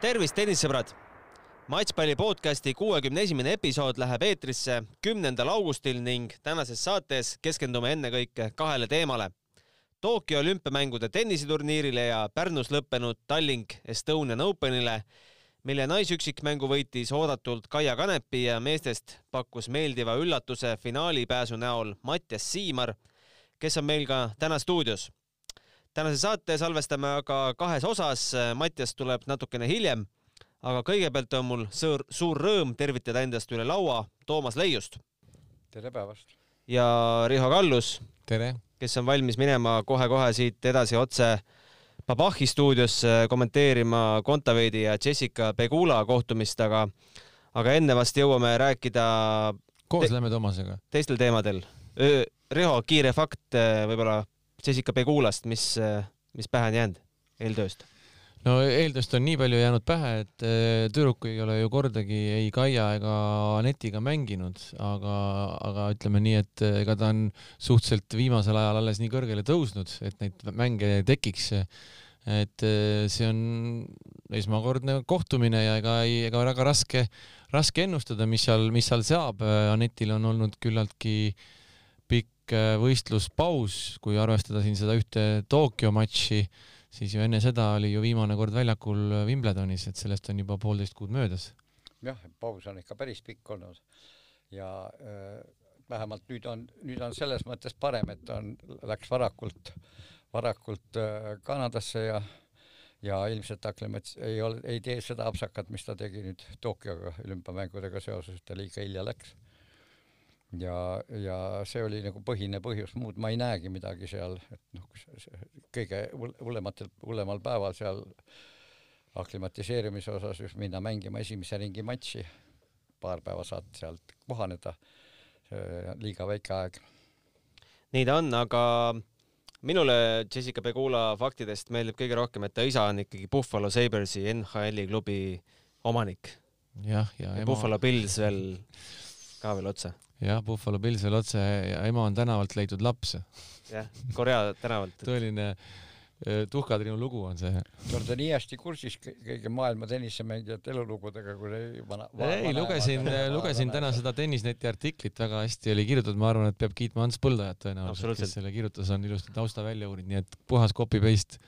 tervist, tennissõbrad! matšpalli podcasti kuuekümne esimene episood läheb eetrisse kümnendal augustil ning tänases saates keskendume ennekõike kahele teemale. Tokyo olümpiamängude tenniseturniirile ja Pärnus lõppenud Tallink Estonian Openile, mille naisüksikmängu võitis oodatult Kaia Kanepi ja meestest pakkus meeldiva üllatuse finaalipääsu näol Mattias Siimar, kes on meil ka täna stuudios. Tänase saate salvestame aga kahes osas, Mattias tuleb natukene hiljem aga kõigepealt on mul suur, suur rõõm tervitada endast üle laua Toomas Leiust. tere päevast! ja Riho Kallus. tere! kes on valmis minema kohe-kohe siit edasi otse Babachi stuudiosse kommenteerima Kontaveidi ja Jessica Pegula kohtumist, aga aga enne vast jõuame rääkida koos lähme Toomasega. teistel teemadel. Riho, kiire fakt võib-olla Jessica Pegulast, mis, mis pähe on jäänud eeltööst? no eeldust on nii palju jäänud pähe, et äh, tüdruk ei ole ju kordagi ei Kaia ega Anetiga mänginud, aga, aga ütleme nii, et äh, ega ta on suhteliselt viimasel ajal alles nii kõrgele tõusnud, et neid mänge tekiks. et äh, see on esmakordne kohtumine ja ega ei, ega väga raske, raske ennustada, mis seal, mis seal saab. Anetil on olnud küllaltki pikk võistluspaus, kui arvestada siin seda ühte Tokyo matši siis ju enne seda oli ju viimane kord väljakul Wimbledonis, et sellest on juba poolteist kuud möödas. jah, paus on ikka päris pikk olnud ja äh, vähemalt nüüd on, nüüd on selles mõttes parem, et on, läks varakult, varakult äh, Kanadasse ja ja ilmselt Aklimets ei ole, ei tee seda apsakat, mis ta tegi nüüd Tokyoga olümpiamängudega seoses, ta liiga hilja läks ja, ja see oli nagu põhine põhjus, muud ma ei näegi midagi seal, et noh, kõige hullematel, hullemal päeval seal aklimatiseerimise osas just minna mängima esimese ringi matši, paar päeva saad sealt kohaneda, liiga väike aeg. nii ta on, aga minule Jessica Pegula faktidest meeldib kõige rohkem, et ta isa on ikkagi Buffalo Sabersi NHL-i klubi omanik. jah, ja, ja ema... Buffalo Bills veel ka veel otsa jah, Buffalo Bills veel otse ja ema on tänavalt leitud laps. jah, Korea tänavalt tõeline äh, tuhkatriinu lugu on see. Te olete nii hästi kursis kõigi maailma tennisemängijate elulugudega, kui vana, vana. ei, lugesin, lugesin täna seda Tennisneti artiklit, väga hästi oli kirjutatud, ma arvan, et peab kiitma Ants Põldajat tõenäoliselt, kes selle kirjutas, on ilusti tausta välja uurinud, nii et puhas copy-paste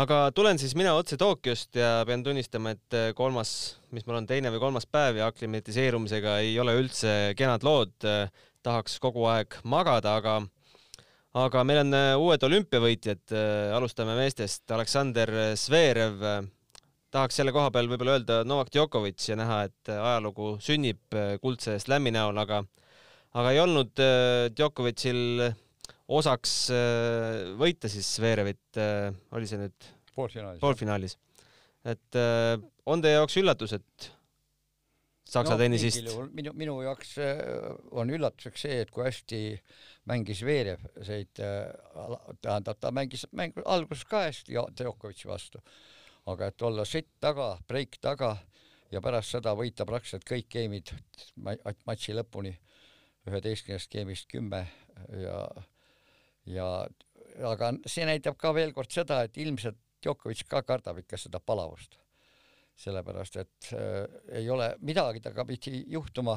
aga tulen siis mina otse Tokyost ja pean tunnistama, et äh, kolmas, mis mul on teine või kolmas päev ja aklimatiseerumisega ei ole üldse kenad lood. Äh, tahaks kogu aeg magada, aga, aga meil on äh, uued olümpiavõitjad. alustame meestest. Aleksander Zverev. tahaks selle koha peal võib-olla öelda Novak Djokovic ja näha, et ajalugu sünnib kuldse slam'i näol, aga, aga ei olnud Djokovicil osaks äh, võita siis Zverevit, äh, oli see nüüd poolfinaalis, poolfinaalis. et äh, on teie jaoks üllatus, et Saksa no, tennisist? minu, minu jaoks on üllatuseks see, et kui hästi mängis Veerev seid, tähendab, ta mängis mäng alguses ka hästi Djokovic'i vastu, aga et olla sett taga, breik taga ja pärast seda võita praktiliselt kõik geimid matši lõpuni, üheteistkümnest geimist kümme ja ja aga see näitab ka veel kord seda, et ilmselt Djokovic ka kardab ikka seda palavust. sellepärast, et äh, ei ole midagi temaga pidi juhtuma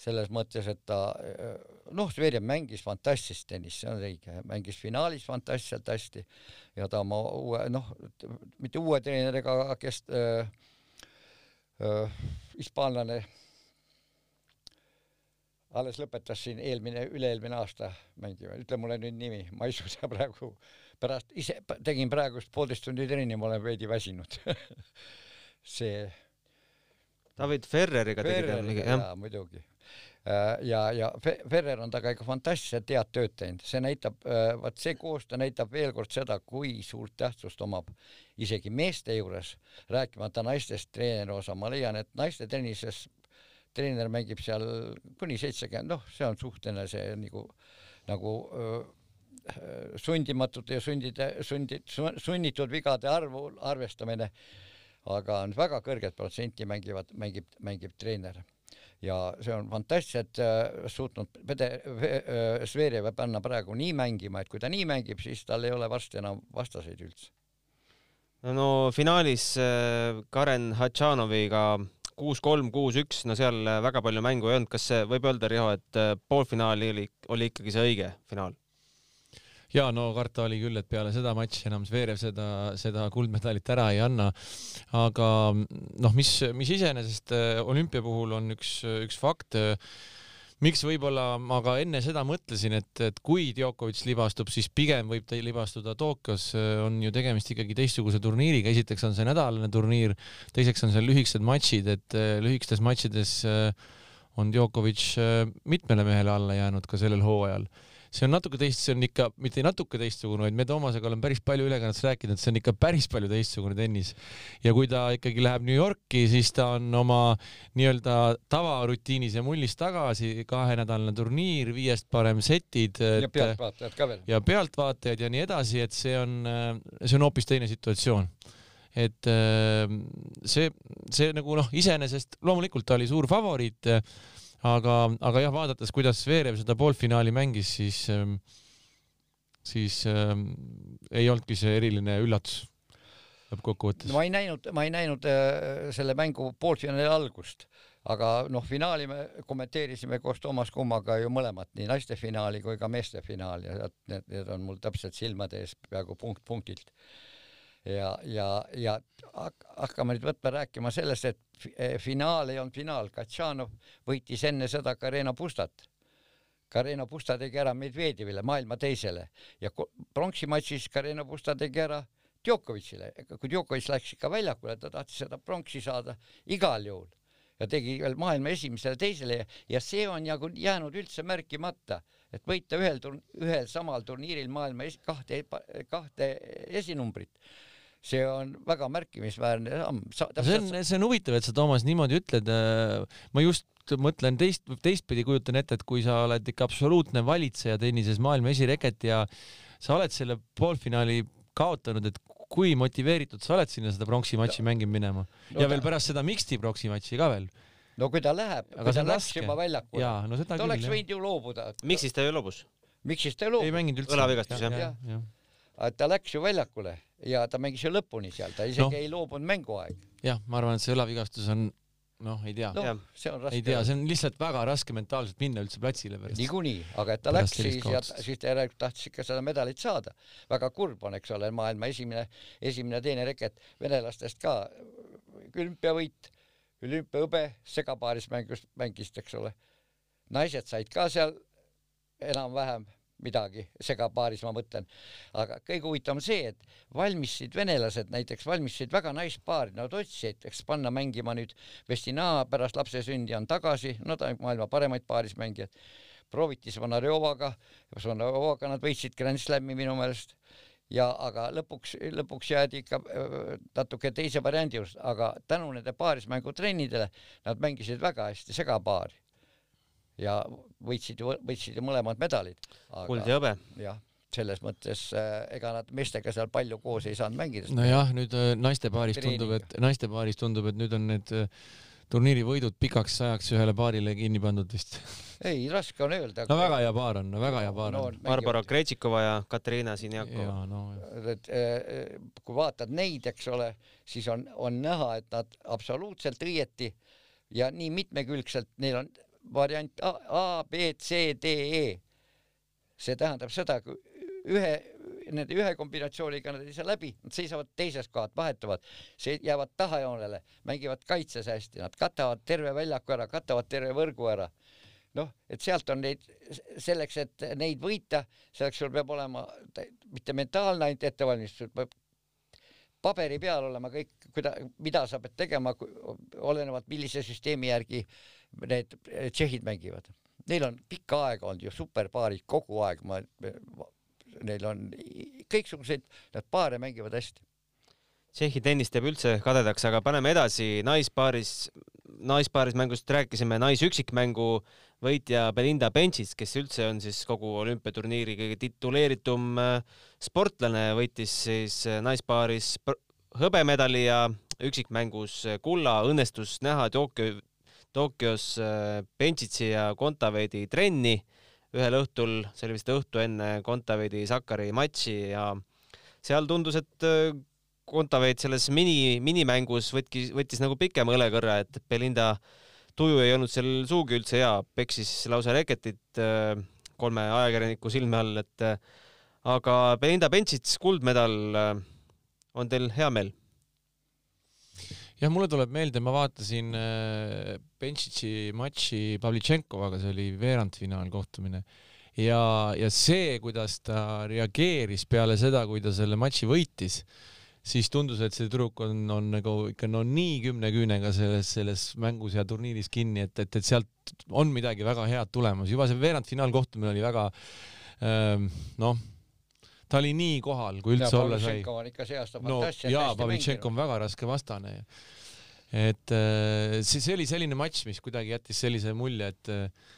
selles mõttes, et ta äh, noh, Zverev mängis fantastilist tennist, see on õige, mängis finaalis fantastiliselt hästi ja ta oma uue noh, mitte uue treeneriga, kes äh, äh, hispaanlane alles lõpetas siin eelmine, üle-eelmine aasta mängima, ütle mulle nüüd nimi, ma ei suuda praegu, pärast ise tegin praegust poolteist tundi trenni, ma olen veidi väsinud see. David Ferreriga tegid mingi, jah? muidugi. Äh, ja, ja Ferrer on temaga ikka fantastiliselt head tööd teinud, see näitab, äh, vaat see koostöö näitab veel kord seda, kui suurt tähtsust omab isegi meeste juures, rääkimata naistest treeneri osa, ma leian, et naiste tennises treener mängib seal kuni seitsekümmend, noh, see on suhteline see nagu, nagu öö, sundimatute ja sundide, sundi, sunnitud vigade arvu arvestamine, aga on väga kõrget protsenti mängivad, mängib, mängib treener. ja see on fantastiliselt äh, suutnud Pede äh,, Zverev panna praegu nii mängima, et kui ta nii mängib, siis tal ei ole varsti enam vastaseid üldse no finaalis äh, Karen Hatšanoviga kuus-kolm, kuus-üks, no seal väga palju mängu ei olnud, kas võib öelda, Riho, et äh, poolfinaali oli, oli ikkagi see õige finaal? ja no karta oli küll, et peale seda matši enam Zverev seda, seda kuldmedalit ära ei anna. aga noh, mis, mis iseenesest äh, olümpia puhul on üks, üks fakt miks võib-olla ma ka enne seda mõtlesin, et, et kui Djokovic libastub, siis pigem võib ta libastuda Tokyos, on ju tegemist ikkagi teistsuguse turniiriga, esiteks on see nädalane turniir, teiseks on seal lühikesed matšid, et äh, lühikestes matšides äh, on Djokovic äh, mitmele mehele alla jäänud ka sellel hooajal see on natuke teist, see on ikka mitte natuke teistsugune, vaid me Toomasega oleme päris palju ülekannetes rääkinud, et see on ikka päris palju teistsugune tennis. ja kui ta ikkagi läheb New Yorki, siis ta on oma nii-öelda tavarutiinis ja mullis tagasi, kahenädalane turniir, viiest parem setid. ja pealtvaatajad ka veel. ja pealtvaatajad ja nii edasi, et see on, see on hoopis teine situatsioon et see, see nagu noh, iseenesest loomulikult ta oli suur favoriit aga, aga jah, vaadates, kuidas Zverev seda poolfinaali mängis, siis, ähm, siis ähm, ei olnudki see eriline üllatus lõppkokkuvõttes. ma ei näinud, ma ei näinud äh, selle mängu poolfinaali algust, aga noh, finaali me kommenteerisime koos Toomas Kummaga ju mõlemat, nii naiste finaali kui ka meeste finaali ja need, need on mul täpselt silmade ees peaaegu punkt punktilt ja, ja, ja hakkame nüüd võtma rääkima sellest, et eh, finaal ei olnud finaal, Katšanov võitis enne seda Carreno Pustat. Carreno Pusta tegi ära Medvedjevile, maailma teisele. Ja pronksi matšis Carreno Pusta tegi ära Djokovicile, kui Djokovic läks ikka väljakule, ta tahtis seda pronksi saada igal juhul. Ja tegi veel maailma esimesele, teisele ja see on nagu jäänud üldse märkimata, et võita ühel turn-, ühel samal turniiril maailma es-, kahte, kahte esinumbrit see on väga märkimisväärne samm. see on, see on huvitav, et sa, Toomas, niimoodi ütled. Äh, ma just mõtlen teist, teistpidi kujutan ette, et kui sa oled ikka absoluutne valitseja tennises, maailma esireket ja sa oled selle poolfinaali kaotanud, et kui motiveeritud sa oled sinna seda pronksi matši no, mängima minema no, ja veel pärast seda mixti pronksi matši ka veel. no kui ta läheb, kui ta läks raske. juba väljakule, no, ta küll, oleks võinud ju loobuda. miks siis ta ju loobus? miks siis ta ei loobunud? ei mänginud üldse. õlavigastus jah ja,? Ja, ja. Ta läks ju väljakule ja ta mängis ju lõpuni seal, ta isegi no. ei loobunud mänguaeg. jah, ma arvan, et see õlavigastus on noh, ei tea no,. ei tea, see on lihtsalt väga raske mentaalselt minna üldse platsile pärast. niikuinii, aga et ta läks siis ja siis ta järelikult tahtis ikka seda medalit saada. väga kurb on, eks ole, maailma esimene, esimene teine reket venelastest ka olümpiavõit, olümpiahõbe, segapaaris mängus, mängis, eks ole. naised said ka seal enam-vähem midagi segapaaris, ma mõtlen. aga kõige huvitavam see, et valmistasid venelased näiteks, valmistasid väga naispaari, nad otsisid, eks panna mängima nüüd Vestina pärast lapse sündi on tagasi, no ta on maailma paremaid paarismängijaid. prooviti Zvonarjovaga, Zvonarjovaga nad võitsid Grand Slami minu meelest ja aga lõpuks, lõpuks jäädi ikka natuke teise variandi juurde, aga tänu nende paarismängutrennidele nad mängisid väga hästi segapaari ja võitsid ju, võitsid ju mõlemad medalid. kuld ja hõbe. jah, selles mõttes äh, ega nad meestega seal palju koos ei saanud mängida. nojah, nüüd äh, naiste paaris tundub, et naiste paaris tundub, et nüüd on need äh, turniiri võidud pikaks ajaks ühele paarile kinni pandud vist. ei, raske on öelda. no väga hea paar on, no väga hea paar no, on. Barbara Krejtšikova ja Katariina Sinjakova. No, et kui vaatad neid, eks ole, siis on, on näha, et nad absoluutselt õieti ja nii mitmekülgselt, neil on variant A, A, B, C, D, E. see tähendab seda, kui ühe, nende ühe kombinatsiooniga nad ei saa läbi, nad seisavad teises kohad, vahetuvad, jäävad tahajoonele, mängivad kaitses hästi, nad katavad terve väljaku ära, katavad terve võrgu ära. noh, et sealt on neid, selleks, et neid võita, selleks sul peab olema mitte mentaalne ainult ettevalmistus, peab paberi peal olema kõik, kuida-, mida sa pead tegema, olenevalt millise süsteemi järgi need tšehhid mängivad. Neil on pikka aega olnud ju superpaarid kogu aeg, ma, neil on kõiksuguseid, nad paare mängivad hästi. Tšehhi tennis teeb üldse kadedaks, aga paneme edasi, naispaaris, naispaaris mängust rääkisime, naisüksikmängu võitja Belinda Bencic, kes üldse on siis kogu olümpiaturniiri kõige tituleeritum äh, sportlane, võitis siis äh, naispaaris hõbemedali ja üksikmängus kulla, õnnestus näha Tokyo Tokyos Benchitsi äh, ja Kontaveidi trenni ühel õhtul, see oli vist õhtu enne Kontaveidi Sakari matši ja seal tundus, et äh, Kontaveit selles mini, minimängus võttis, võttis nagu pikema õlekõrre, et Belinda tuju ei olnud seal sugugi üldse hea, peksis lausa reketit äh, kolme ajakirjaniku silme all, et aga Belinda Benchits kuldmedal on teil hea meel? Jah, mulle tuleb meelde, ma vaatasin Benchitsi matši Pavlitšenkovaga, see oli veerandfinaal kohtumine ja, ja see, kuidas ta reageeris peale seda, kui ta selle matši võitis, siis tundus, et see tüdruk on, on nagu ikka no nii kümne küünega selles, selles mängus ja turniiris kinni, et, et, et sealt on midagi väga head tulemas. juba see veerandfinaalkohtumine oli väga ähm, noh, ta oli nii kohal, kui üldse olla sai. on ikka see aasta no jaa, Pavlitšenko on väga raske vastane. et äh, see, see oli selline matš, mis kuidagi jättis sellise mulje, et äh,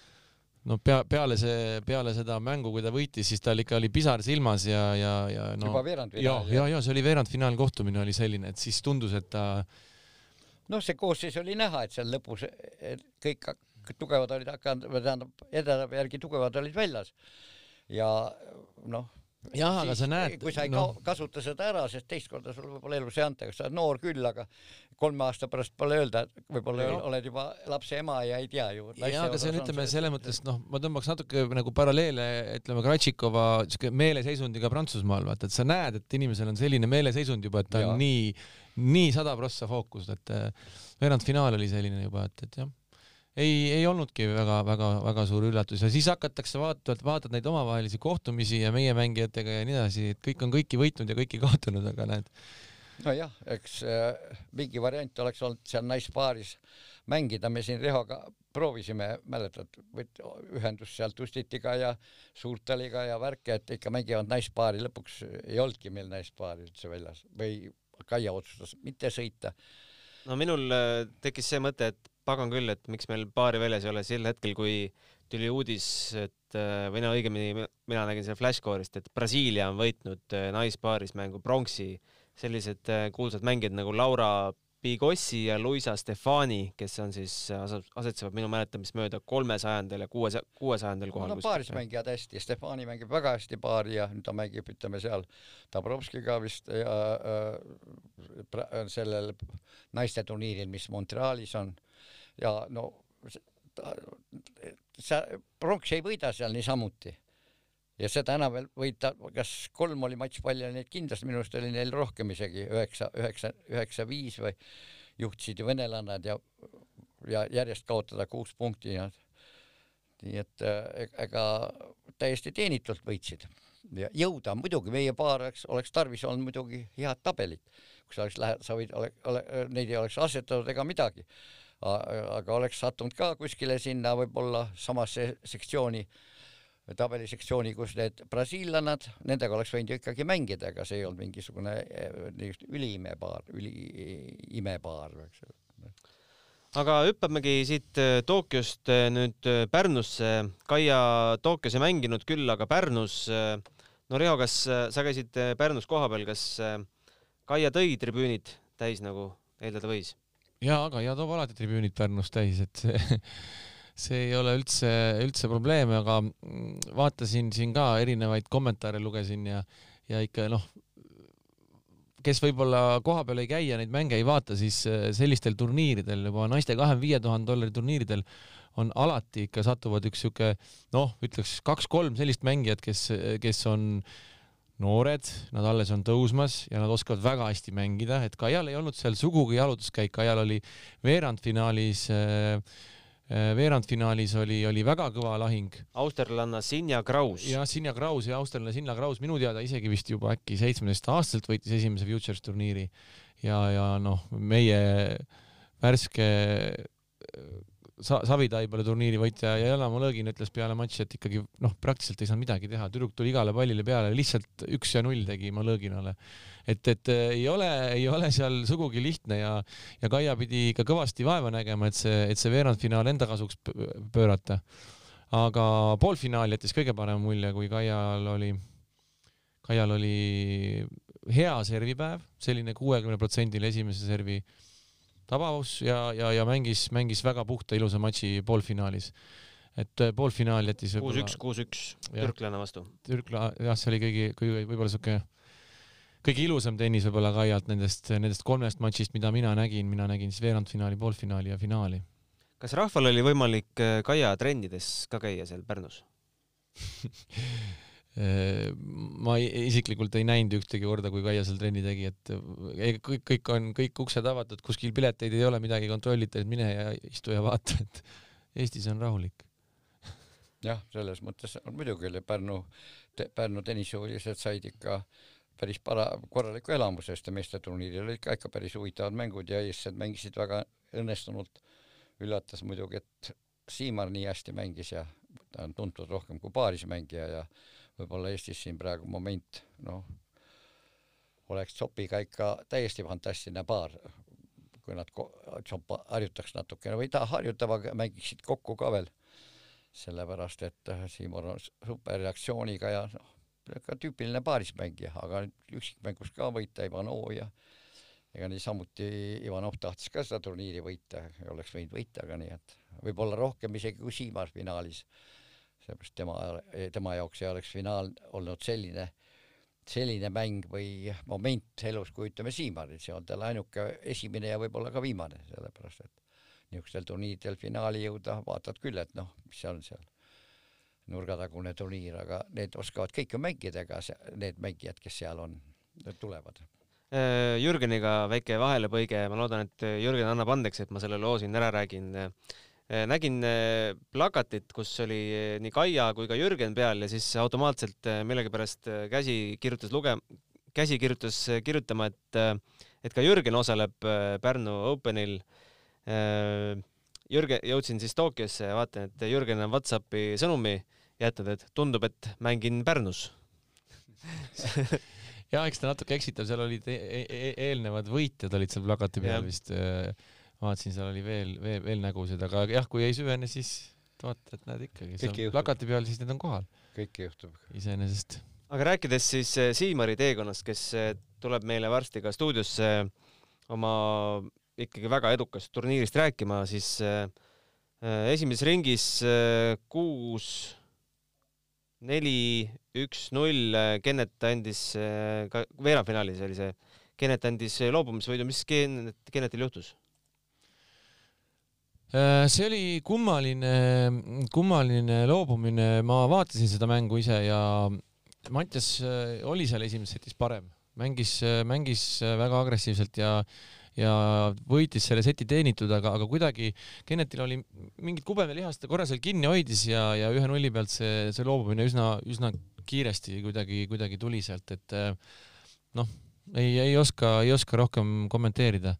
no pea, peale see, peale seda mängu, kui ta võitis, siis tal ikka oli pisar silmas ja, ja, ja no juba veerandfinaal. ja, ja, ja see oli veerandfinaalkohtumine oli selline, et siis tundus, et ta noh, see koosseis oli näha, et seal lõpus kõik tugevad olid hakanud, tähendab, edetab järgi tugevad olid väljas. ja noh, jah, aga sa näed. kui sa ei no. kasuta seda ära, sest teist korda sul võib-olla elus ei anta, sa oled noor küll, aga kolme aasta pärast pole öelda, võib-olla no. oled juba lapse ema ja ei tea ju. jaa, aga see on, ütleme selles mõttes, noh, ma tõmbaks natuke nagu paralleele, ütleme, Kratšikova siuke meeleseisundiga Prantsusmaal, vaata, et sa näed, et inimesel on selline meeleseisund juba, et ta ja. on nii, nii sada prossa fookus, et veerandfinaal oli selline juba, et, et jah ei, ei olnudki väga-väga-väga suur üllatus ja siis hakatakse vaatama, vaatad neid omavahelisi kohtumisi ja meie mängijatega ja nii edasi, et kõik on kõiki võitnud ja kõiki kaotanud, aga näed. nojah, eks äh, mingi variant oleks olnud seal naispaaris mängida, me siin Rihoga proovisime, mäletad, ühendust sealt Ustitiga ja Suurtaliga ja värke, et ikka mängivad naispaari, lõpuks ei olnudki meil naispaari üldse väljas või Kaia otsustas mitte sõita. no minul äh, tekkis see mõte, et pagan küll, et miks meil paari väljas ei ole sel hetkel, kui tuli uudis, et äh, või no õigemini mina nägin selle Flashcore'ist, et Brasiilia on võitnud äh, naispaaris mängu pronksi. sellised äh, kuulsad mängijad nagu Laura Bigossi ja Luisa Stefani, kes on siis, asetsevad minu mäletamist mööda kolmesajandal ja kuue, kuuesajandal kohal. no paaris mängivad hästi, Stefani mängib väga hästi paari ja nüüd ta mängib, ütleme seal Dabrowskiga vist ja äh, sellel naiste turniiril, mis Montrealis on ja no sa pronks ei võida seal niisamuti. ja seda enam veel võita, kas kolm oli matšpalli neid kindlasti minu arust oli neil rohkem isegi üheksa, üheksa, üheksa, viis või juhtisid ju venelannad ja, ja järjest kaotada kuus punkti ja nii et e-, ega täiesti teenitult võitsid. Ja jõuda muidugi meie paar oleks, oleks tarvis olnud muidugi head tabelit, kui sa oleks lähe-, sa võid, ole, ole, neid ei oleks asetatud ega midagi aga oleks sattunud ka kuskile sinna võib-olla samasse sektsiooni, tabelisektsiooni, kus need brasiillannad, nendega oleks võinud ju ikkagi mängida, ega see ei olnud mingisugune eh, üliimepaar, üliimepaar, eks ju aga hüppamegi siit eh, Tokyost eh, nüüd Pärnusse. Kaia Tokyos ei mänginud küll, aga Pärnus. no Riho, kas sa käisid Pärnus kohapeal, kas Kaia tõi tribüünid täis, nagu eeldada võis? Jaa, aga ja toob alati tribüünid Pärnus täis, et see, see ei ole üldse, üldse probleem, aga mm, vaatasin siin ka erinevaid kommentaare lugesin ja, ja ikka noh, kes võib-olla kohapeal ei käi ja neid mänge ei vaata, siis äh, sellistel turniiridel juba naiste kahekümne viie tuhande dollari turniiridel on alati ikka satuvad üks sihuke noh, ütleks kaks-kolm sellist mängijat, kes, kes on äh, noored, nad alles on tõusmas ja nad oskavad väga hästi mängida, et Kaial ei olnud seal sugugi jalutuskäik, Kaial oli veerandfinaalis äh, äh, veerandfinaalis oli, oli väga kõva lahing. austerlanna Sinja Kraus. jah, Sinja Kraus ja austerlane Sinja Kraus minu teada isegi vist juba äkki seitsmeteistaastaselt võitis esimese Futures turniiri ja, ja noh, meie värske Sa-, Savitaibale turniiri võitja ja Jalamaa Lõõgin ütles peale matši, et ikkagi noh, praktiliselt ei saanud midagi teha, tüdruk tuli igale pallile peale, lihtsalt üks ja null tegi Malõõginale. et, et äh, ei ole, ei ole seal sugugi lihtne ja, ja Kaia pidi ikka kõvasti vaeva nägema, et see, et see veerandfinaal enda kasuks pöörata. aga poolfinaal jättis kõige parema mulje, kui Kaial oli, Kaial oli hea servipäev, selline kuuekümne protsendil esimese servi tabavus ja, ja, ja mängis, mängis väga puhta ilusa matši poolfinaalis. et äh, poolfinaal jättis kuus-üks, kuus-üks türklane vastu. Türkla, jah, see oli kõigi, kõige võib-olla siuke kõige ilusam tennis võib-olla Kaialt nendest, nendest kolmest matšist, mida mina nägin, mina nägin siis veerandfinaali, poolfinaali ja finaali. kas rahval oli võimalik äh, Kaia trennides ka käia seal Pärnus ma isiklikult ei näinud ühtegi korda, kui Kaia seal trenni tegi, et äh, kõik, kõik on, kõik uksed avatud, kuskil pileteid ei ole, midagi kontrollita, et mine ja istu ja vaata, et Eestis on rahulik. jah, selles mõttes on muidugi oli Pärnu te,, Pärnu tennishuvilised said ikka päris para-, korraliku elamuse, sest meesteturniiril olid ka ikka päris huvitavad mängud ja eestlased mängisid väga õnnestunult. üllatas muidugi, et Siimar nii hästi mängis ja ta on tuntud rohkem kui paarismängija ja võib-olla Eestis siin praegu moment, noh, oleks Tsopiga ikka täiesti fantastiline paar, kui nad Tsopp harjutaks natukene või ta harjutab, aga mängiksid kokku ka veel. sellepärast, et äh, Siimur on superreaktsiooniga ja noh, ka tüüpiline paarismängija, aga üksikmängus ka võita Ivanov ja ega niisamuti Ivanov tahtis ka seda turniiri võita, oleks võinud võita, aga nii et võib-olla rohkem isegi kui Siimar finaalis sellepärast tema, tema jaoks ei oleks finaal olnud selline, selline mäng või moment elus, kui ütleme Siimaril, see on tal ainuke esimene ja võib-olla ka viimane, sellepärast et niisugustel turniiridel finaali jõuda, vaatad küll, et noh, mis see on seal, nurgatagune turniir, aga need oskavad kõik ju mängida, ega need mängijad, kes seal on, tulevad. Äh, Jürgeniga väike vahelepõige, ma loodan, et Jürgen annab andeks, et ma selle loo siin ära räägin nägin äh, plakatit, kus oli äh, nii Kaia kui ka Jürgen peal ja siis automaatselt millegipärast käsi kirjutas luge-, käsi kirjutas kirjutama, et, et ka Jürgen osaleb Pärnu Openil. Jürgen, jõudsin siis Tokyosse ja vaatan, et Jürgen on Whatsappi sõnumi jätnud, et tundub, et mängin Pärnus ja eks ta natuke eksitav, seal olid e e e eelnevad võitjad olid seal plakati peal vist vaatasin, seal oli veel, veel, veel nägusid, aga jah, kui ei süvene, siis vaata, et näed ikkagi, seal plakati peal, siis need on kohal. kõike juhtub. iseenesest. aga rääkides siis eh, Siimari teekonnast, kes eh, tuleb meile varsti ka stuudiosse oma ikkagi väga edukast turniirist rääkima, siis eh, esimeses ringis kuus, neli, üks, null, Kennet andis ka veerandfinaalis oli see, Kennet andis loobumisvõidu, mis Kennet, Kennetil juhtus? Äh, see oli kummaline, kummaline loobumine, ma vaatasin seda mängu ise ja Mattias äh, oli seal esimeses setis parem, mängis, äh, mängis väga agressiivselt ja ja võitis selle seti teenitud, aga, aga kuidagi Kennetil oli mingid kubemelihast, ta korra seal kinni hoidis ja, ja ühe nulli pealt see, see loobumine üsna, üsna kiiresti kuidagi, kuidagi tuli sealt, et noh, ei, ei oska, ei oska rohkem kommenteerida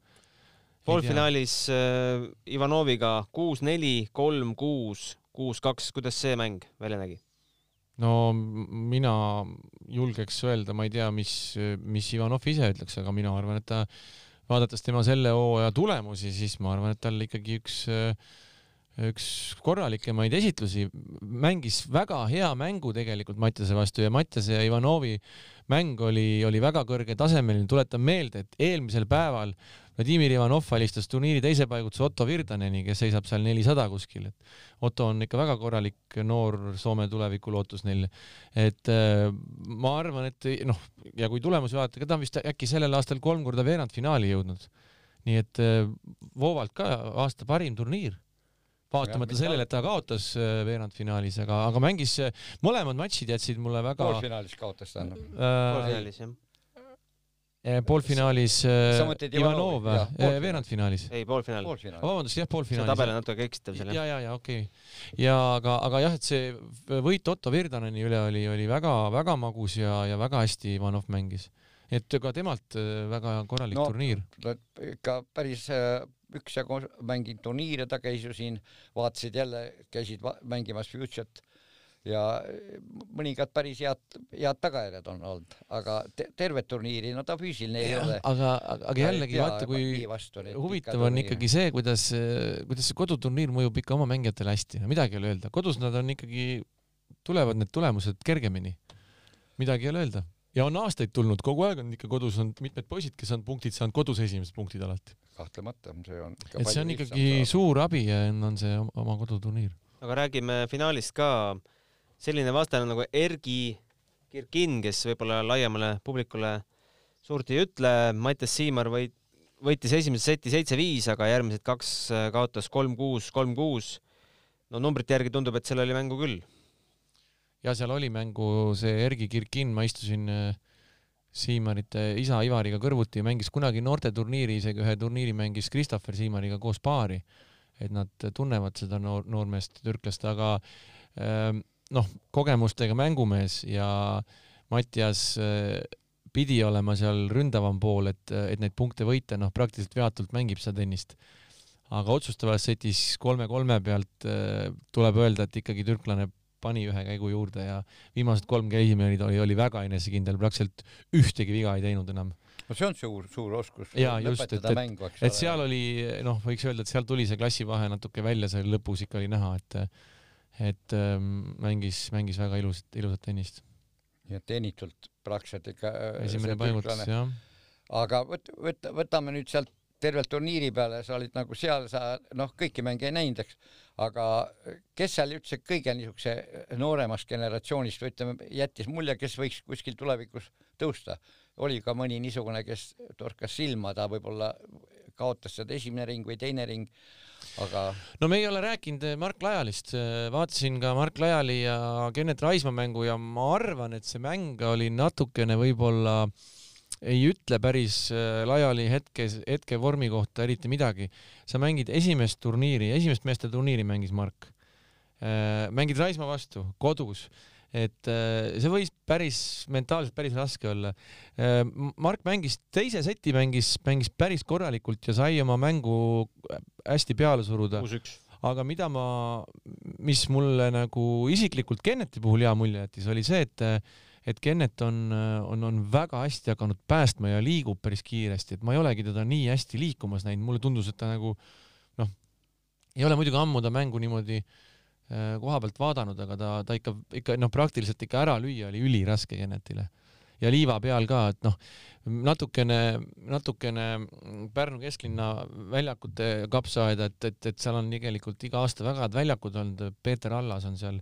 poolfinaalis äh, Ivanoviga kuus-neli, kolm-kuus, kuus-kaks, kuidas see mäng välja nägi? no mina julgeks öelda, ma ei tea, mis, mis Ivanov ise ütleks, aga mina arvan, et ta, vaadates tema selle hooaja tulemusi, siis ma arvan, et tal ikkagi üks üks korralikemaid esitlusi, mängis väga hea mängu tegelikult Mattiase vastu ja Mattiase ja Ivanovi mäng oli, oli väga kõrgetasemeline, tuletan meelde, et eelmisel päeval Vladimir Ivanov alistas turniiri teise paigutuse Otto Virdaneni, kes seisab seal nelisada kuskil, et Otto on ikka väga korralik noor Soome tulevikulootus neil. et äh, ma arvan, et noh, ja kui tulemusi vaadata, ta on vist äkki sellel aastal kolm korda veerandfinaali jõudnud. nii et äh, Voovalt ka aasta parim turniir vaatamata sellele, et ta kaotas äh, veerandfinaalis, aga, aga mängis, mõlemad matšid jätsid mulle väga poolfinaalis kaotas ta äh,. poolfinaalis jah poolfinaalis äh, Ivanov, äh, veerandfinaalis. ei, poolfinaal. vabandust, jah, poolfinaalis. see tabel on natuke eksitav seal. ja, ja, ja okei okay.. ja aga, aga jah, et see võit Otto Virdaneni üle oli, oli väga-väga magus ja, ja väga hästi Ivanov mängis. et ka temalt äh, väga korralik no, turniir. ikka päris üksjagu mänginud turniire, ta käis ju siin, vaatasid jälle, käisid mängimas Future't ja mõningad päris head, head tagajärjed on olnud, aga te, tervet turniiri, no ta füüsiline ei ole. aga, aga jällegi vaata, kui huvitav on ikkagi see, kuidas, kuidas see koduturniir mõjub ikka oma mängijatele hästi, midagi ei ole öelda, kodus nad on ikkagi, tulevad need tulemused kergemini, midagi ei ole öelda ja on aastaid tulnud, kogu aeg on ikka kodus on mitmed poisid, kes on punktid saanud kodus esimesed punktid alati. kahtlemata, see on. et see on ikkagi suur abi ja on see oma koduturniir. aga räägime finaalist ka selline vastane nagu Ergi Kirkin, kes võib-olla laiemale publikule suurt ei ütle, Mattias Siimar võit-, võitis esimese seti seitse-viis, aga järgmised kaks äh, kaotas kolm-kuus, kolm-kuus. no numbrite järgi tundub, et seal oli mängu küll. ja seal oli mängu see Ergi Kirkin, ma istusin äh, Siimarite isa Ivariga kõrvuti, mängis kunagi noorteturniiri, isegi ühe turniiri mängis Christopher Siimariga koos paari. et nad tunnevad seda noor, noormeest türklast, aga ähm, noh, kogemustega mängumees ja Mattias äh, pidi olema seal ründavam pool, et, et neid punkte võita, noh, praktiliselt veatult mängib seda tennist. aga otsustavas setis kolme-kolme pealt äh, tuleb öelda, et ikkagi türklane pani ühe käigu juurde ja viimased kolm käisimine oli, oli, oli väga enesekindel, praktiliselt ühtegi viga ei teinud enam no see on suur, suur oskus. jaa, just, et, et, et seal oli, noh, võiks öelda, et seal tuli see klassivahe natuke välja, seal lõpus ikka oli näha, et et ähm, mängis, mängis väga ilusat, ilusat tennist et teenitult praktiliselt ikka äh, esimene paigutus, jah. aga võt-, võt-, võtame nüüd sealt tervelt turniiri peale, sa olid nagu seal, sa noh, kõiki mänge ei näinud, eks, aga kes seal üldse kõige niisuguse nooremast generatsioonist või ütleme, jättis mulje, kes võiks kuskil tulevikus tõusta? oli ka mõni niisugune, kes torkas silma, ta võib-olla kaotas seda esimene ring või teine ring, aga. no me ei ole rääkinud eh, Mark Lajalist, eh, vaatasin ka Mark Lajali ja Kennet Raismaa mängu ja ma arvan, et see mäng oli natukene võib-olla ei ütle päris eh, Lajali hetkes, hetkevormi kohta eriti midagi. sa mängid esimest turniiri, esimest meeste turniiri mängis Mark. mängid Raismaa vastu kodus et äh, see võis päris mentaalselt päris raske olla. Äh, Mark mängis teise seti, mängis, mängis päris korralikult ja sai oma mängu hästi peale suruda. aga mida ma, mis mulle nagu isiklikult Kenneti puhul hea mulje jättis, oli see, et et Kennet on, on, on väga hästi hakanud päästma ja liigub päris kiiresti, et ma ei olegi teda nii hästi liikumas näinud, mulle tundus, et ta nagu noh, ei ole muidugi ammu ta mängu niimoodi äh, Äh, koha pealt vaadanud, aga ta, ta ikka, ikka noh, praktiliselt ikka ära lüüa oli üliraske Genetile. ja liiva peal ka, et noh, natukene, natukene Pärnu kesklinna väljakute kapsaaeda, et, et, et seal on tegelikult iga aasta väga head väljakud olnud, Peeter Allas on seal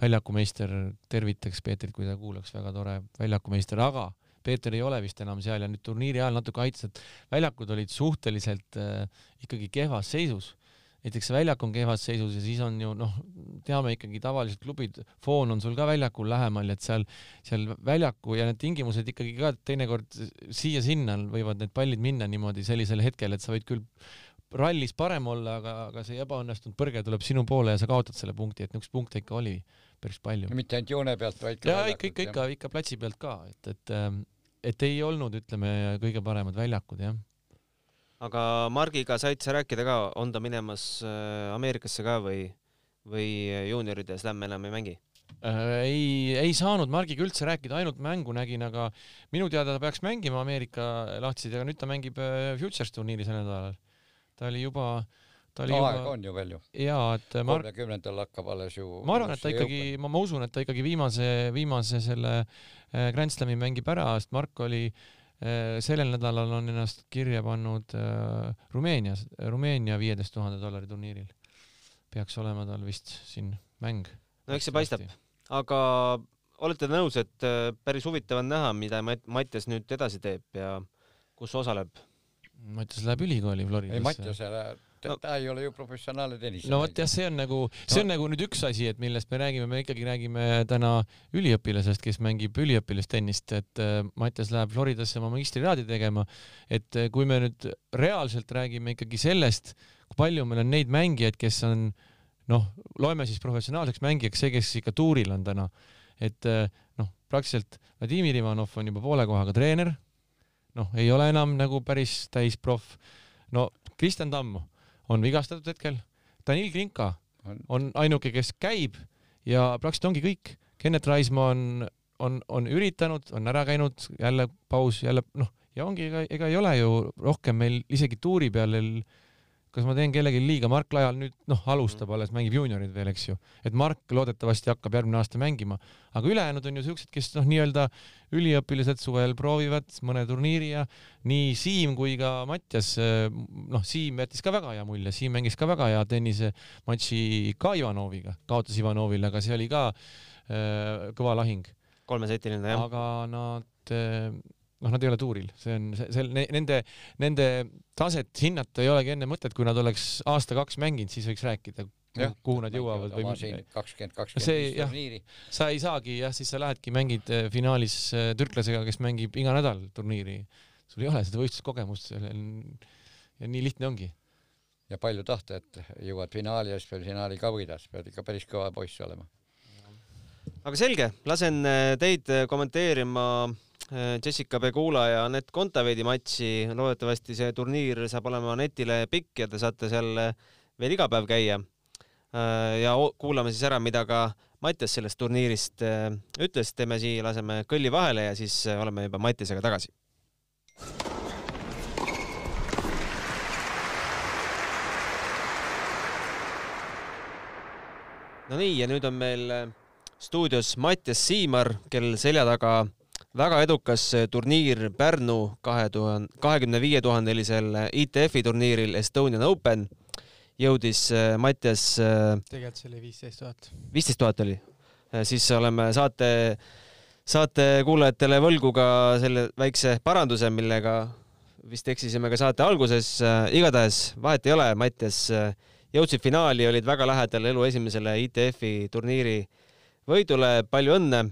väljakumeister, tervitaks Peetrit, kui ta kuulaks, väga tore väljakumeister, aga Peeter ei ole vist enam seal ja nüüd turniiri ajal natuke aitas, et väljakud olid suhteliselt äh, ikkagi kehvas seisus näiteks väljak on kehvas seisus ja siis on ju noh, teame ikkagi tavaliselt klubid, foon on sul ka väljakul lähemal, et seal, seal väljaku ja need tingimused ikkagi ka teinekord siia-sinna võivad need pallid minna niimoodi sellisel hetkel, et sa võid küll rallis parem olla, aga, aga see ebaõnnestunud põrge tuleb sinu poole ja sa kaotad selle punkti, et niisuguseid punkte ikka oli päris palju. mitte ainult joone pealt, vaid ka ja ikka, ikka, ikka, ikka platsi pealt ka, et, et, et ei olnud, ütleme, kõige paremad väljakud, jah aga Margiga said sa rääkida ka, on ta minemas äh, Ameerikasse ka või, või juunioride slam enam ei mängi? Äh, ei, ei saanud Margiga üldse rääkida, ainult mängu nägin, aga minu teada ta peaks mängima Ameerika lahtisid, aga nüüd ta mängib äh, Futures turniiri sel nädalal. ta oli juba ta oli no, juba. aega on ju veel ju. jaa, et Mar.... kolmekümnendal hakkab alles ju. ma arvan, et ta ikkagi, ma, ma usun, et ta ikkagi viimase, viimase selle Grand Slami mängib ära, sest Mark oli Äh, sellel nädalal on ennast kirja pannud äh, Rumeenias, Rumeenia viieteist tuhande dollari turniiril. peaks olema tal vist siin mäng. no eks see paistab, aga olete nõus, et äh, päris huvitav on näha, mida Mattias nüüd edasi teeb ja kus osaleb? Mattias läheb ülikooli Floridasse. ei, Mattias läheb no, ta ei ole ju professionaalne tennisemängija. no vot jah, see on nagu, see on no. nagu nüüd üks asi, et millest me räägime, me ikkagi räägime täna üliõpilasest, kes mängib üliõpilastennist, et äh, Mattias läheb Floridasse oma magistrikraadi tegema. et äh, kui me nüüd reaalselt räägime ikkagi sellest, kui palju meil on neid mängijaid, kes on noh, loeme siis professionaalseks mängijaks see, kes ikka tuuril on täna, et äh, noh, praktiliselt Vladimir Ivanov on juba poole kohaga treener, noh, ei ole enam nagu päris täisproff, no Kristjan Tamm on vigastatud hetkel. Danil Klinka on ainuke, kes käib ja praktiliselt ongi kõik. Kennet Raismaa on, on, on üritanud, on ära käinud, jälle paus, jälle noh, ja ongi, ega, ega ei ole ju rohkem meil isegi tuuri peal kas ma teen kellelegi liiga, Mark Lajal nüüd noh, alustab mm. alles, mängib juuniorid veel, eks ju, et Mark loodetavasti hakkab järgmine aasta mängima, aga ülejäänud on ju siuksed, kes noh, nii-öelda üliõpilased suvel proovivad mõne turniiri ja nii Siim kui ka Mattias, noh, Siim jättis ka väga hea mulje, Siim mängis ka väga hea tennisematši ka Ivanoviga, kaotas Ivanovile, aga see oli ka äh, kõva lahing. kolmesetiline jah. aga nad äh, noh, nad ei ole tuuril, see on see, see nende, nende taset hinnata ei olegi enne mõtet, kui nad oleks aasta-kaks mänginud, siis võiks rääkida, kuhu nad jõuavad või kakskümmend, kakskümmend turniiri. sa ei saagi jah, siis sa lähedki, mängid äh, finaalis äh, türklasega, kes mängib iga nädal turniiri. sul ei ole seda võistluskogemust, ja nii lihtne ongi. ja palju tahta, et jõuad finaali ja siis veel finaali ka võidad, pead ikka päris kõva poiss olema. Aga selge, lasen äh, teid kommenteerima Jessica Pegula ja Anett Kontaveidi matši. loodetavasti see turniir saab olema Anetile pikk ja te saate seal veel iga päev käia Äh, ja kuulame siis ära, mida ka Mattias sellest turniirist äh, ütles, teeme siia, laseme kõlli vahele ja siis äh, oleme juba Mattiasega tagasi. no nii, ja nüüd on meil stuudios Mattias Siimar, kel selja taga väga edukas turniir Pärnu kahe tuhande, kahekümne viie tuhandelisel ITF-i turniiril Estonian Open jõudis äh, Mattias. Äh, tegelikult see oli viisteist tuhat. viisteist tuhat oli, äh, siis oleme saate, saate kuulajatele võlgu ka selle väikse paranduse, millega vist eksisime ka saate alguses. igatahes vahet ei ole, Mattias jõudsid finaali, olid väga lähedal elu esimesele ITF-i turniiri võidule, palju õnne.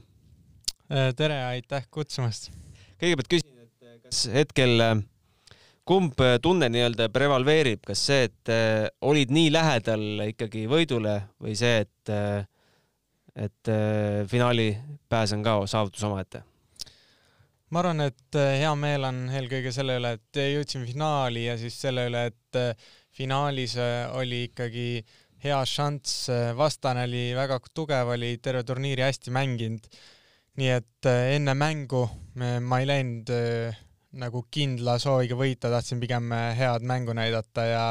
tere, aitäh kutsumast. kõigepealt küsin, et kas hetkel kumb äh, tunne nii-öelda prevaleerib, kas see, et äh, olid nii lähedal ikkagi võidule või see, et äh, et äh, finaali pääs on ka saavutus omaette? ma arvan, et äh, hea meel on eelkõige selle üle, et jõudsime finaali ja siis selle üle, et äh, finaalis oli ikkagi hea šanss, vastane oli väga tugev, oli terve turniiri hästi mänginud. nii et enne mängu ma ei läinud nagu kindla sooviga võita, tahtsin pigem äh, head mängu näidata ja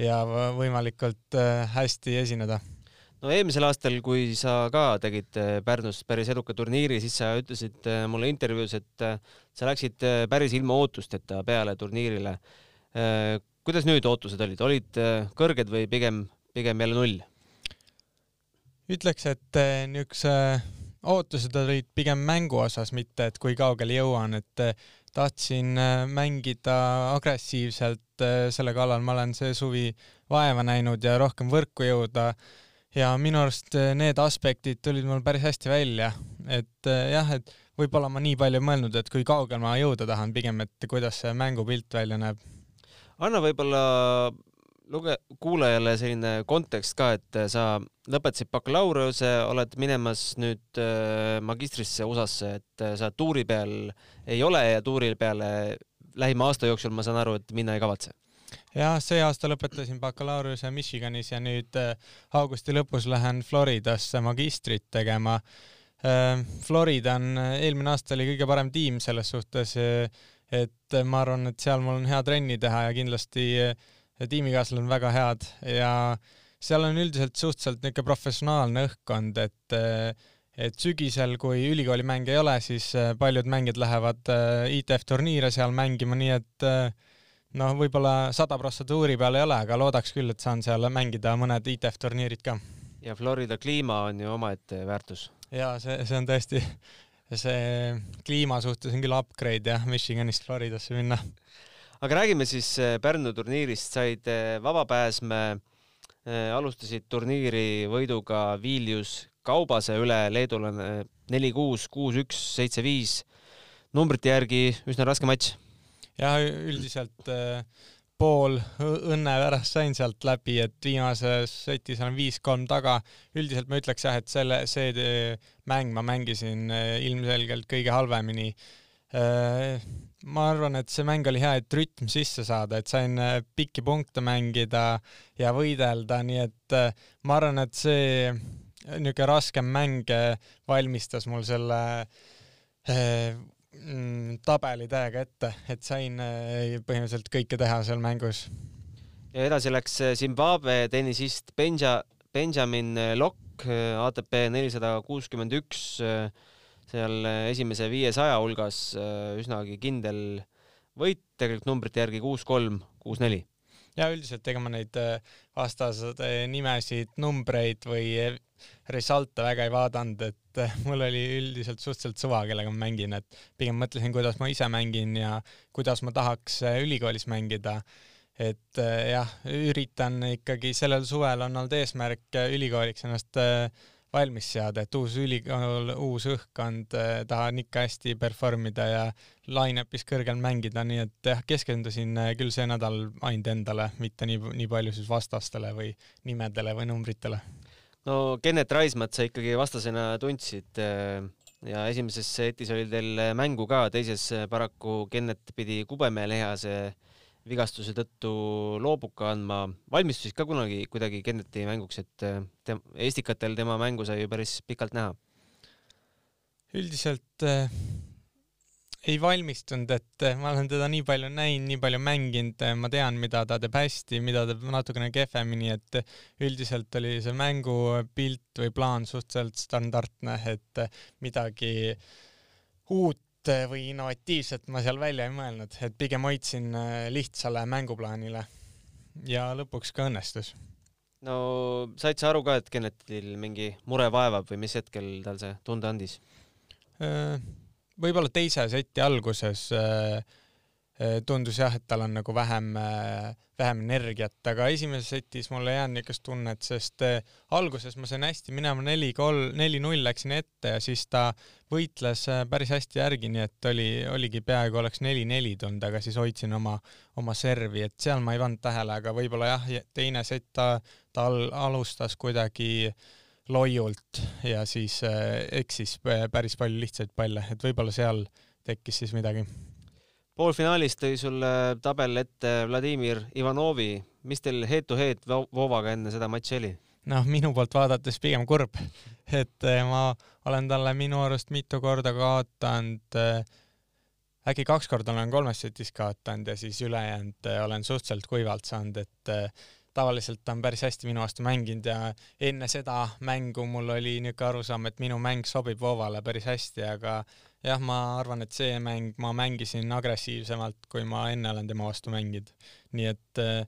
ja võimalikult äh, hästi esineda. no eelmisel aastal, kui sa ka tegid äh, Pärnus päris eduka turniiri, siis sa ütlesid mulle intervjuus, et sa läksid päris ilma ootusteta peale turniirile. kuidas nüüd ootused olid, olid kõrged või pigem, pigem jälle null? ütleks, et niisuguse ootused olid pigem mängu osas, mitte et kui kaugele jõuan, et tahtsin äh, mängida agressiivselt selle kallal, ma olen see suvi vaeva näinud ja rohkem võrku jõuda ja minu arust need aspektid tulid mul päris hästi välja, et jah, et võib-olla ma nii palju ei mõelnud, et kui kaugel ma jõuda tahan, pigem, et kuidas see mängupilt välja näeb. anna võib-olla luge-, kuulajale selline kontekst ka, et sa lõpetasid bakalaureuse, oled minemas nüüd äh, magistrisse USA-sse, et äh, sa tuuri peal ei ole ja tuuri peale lähima aasta jooksul, ma saan aru, et minna ei kavatse? jah, see aasta lõpetasin bakalaureuse Michiganis ja nüüd äh, augusti lõpus lähen Floridasse magistrit tegema. Florida on, eelmine aasta oli kõige parem tiim selles suhtes, et ma arvan, et seal mul on hea trenni teha ja kindlasti tiimikaaslased on väga head ja seal on üldiselt suhteliselt niisugune professionaalne õhkkond, et et sügisel, kui ülikooli mänge ei ole, siis äh, paljud mängijad lähevad äh, ITF turniire seal mängima, nii et noh, võib-olla sada prossa tuuri peal ei ole, aga loodaks küll, et saan seal mängida mõned ITF turniirid ka. ja Florida kliima on ju omaette väärtus. ja see, see on tõesti, see kliima suhtes on küll upgrade jah, Michiganist Floridasse minna aga räägime siis äh, Pärnu turniirist, said äh, vabapääsme, äh, alustasid turniiri võiduga Viljus Kaubase üle, leedulane neli-kuus, kuus-üks, seitse-viis. numbrite järgi üsna raske matš. jah, üldiselt pool õnne pärast sain sealt läbi, et viimases setis olen viis-kolm taga. üldiselt ma ütleks jah, et selle, see mäng ma mängisin ilmselgelt kõige halvemini ma arvan, et see mäng oli hea, et rütm sisse saada, et sain äh, pikki punkte mängida ja võidelda, nii et äh, ma arvan, et see äh, niisugune raskem mäng valmistas mul selle mm, tabeli täiega ette, et sain põhimõtteliselt kõike teha seal mängus. ja edasi läks Zimbabwe tennisist Benja, Benjamin Lokk, ATP nelisada kuuskümmend üks seal esimese viiesaja hulgas äh, üsnagi kindel võit, tegelikult numbrite järgi kuus-kolm, kuus-neli. ja üldiselt ega ma neid vastaste nimesid, numbreid või result'e väga ei vaadanud, et mul oli üldiselt suhteliselt suva, kellega ma mängin, et pigem mõtlesin, kuidas ma ise mängin ja kuidas ma tahaks ülikoolis mängida et jah, üritan ikkagi sellel suvel on olnud eesmärk ülikooliks ennast valmis seada, et uus ülikool, uus õhkkond, eh, tahan ikka hästi perform ida ja line-up'is kõrgel mängida, nii et jah, keskendusin eh, küll see nädal ainult endale, mitte nii, nii palju siis vastastele või nimedele või numbritele. no Kennet Raismat sa ikkagi vastasena tundsid eh, ja esimeses setis oli teil mängu ka, teises paraku Kennet pidi kubemehelehease vigastuse tõttu loobuka andma. valmistusid ka kunagi kuidagi Kenneti mänguks, et äh, te, Estikatel tema mängu sai ju päris pikalt näha? üldiselt äh, ei valmistunud, et äh, ma olen teda nii palju näinud, nii palju mänginud, ma tean, mida ta teeb hästi, mida teeb natukene kehvemini, et üldiselt oli see mängupilt või plaan suhteliselt standardne, et midagi uut Äh, või innovatiivset ma seal välja ei mõelnud, et pigem hoidsin äh, lihtsale mänguplaanile ja lõpuks ka õnnestus. no said sa aru ka, et Kennetil mingi mure vaevab või mis hetkel tal see tunde andis? Äh, võib-olla teise seti alguses tundus jah, et tal on nagu vähem vähem energiat, aga esimeses setis mul ei jäänud niisugust tunnet, sest alguses ma sain hästi minema neli kolm, neli-null läksin ette ja siis ta võitles eh, päris hästi järgi, nii et oli, oligi peaaegu oleks neli-neli tulnud, aga siis hoidsin oma, oma servi, et seal ma ei pannud tähele, aga võib-olla jah, teine sett ta, ta al, alustas kuidagi loiult ja siis äh, eksis päris palju lihtsaid palle, et võib-olla seal tekkis siis midagi poolfinaalis tõi sulle tabel ette Vladimir Ivanovi, mis teil head to head Vovaga enne seda matši oli? Noh, minu poolt vaadates pigem kurb, et eh, ma olen talle minu arust mitu korda kaotanud, eh, äkki kaks korda olen kolmes setis kaotanud ja siis ülejäänud eh, olen suhteliselt kuivalt saanud, et tavaliselt ta on päris hästi minu vastu mänginud ja enne seda mängu mul oli niisugune arusaam, et minu mäng sobib Vovale päris hästi, aga jah, ma arvan, et see mäng ma mängisin agressiivsemalt, kui ma enne olen tema vastu mänginud. nii et äh,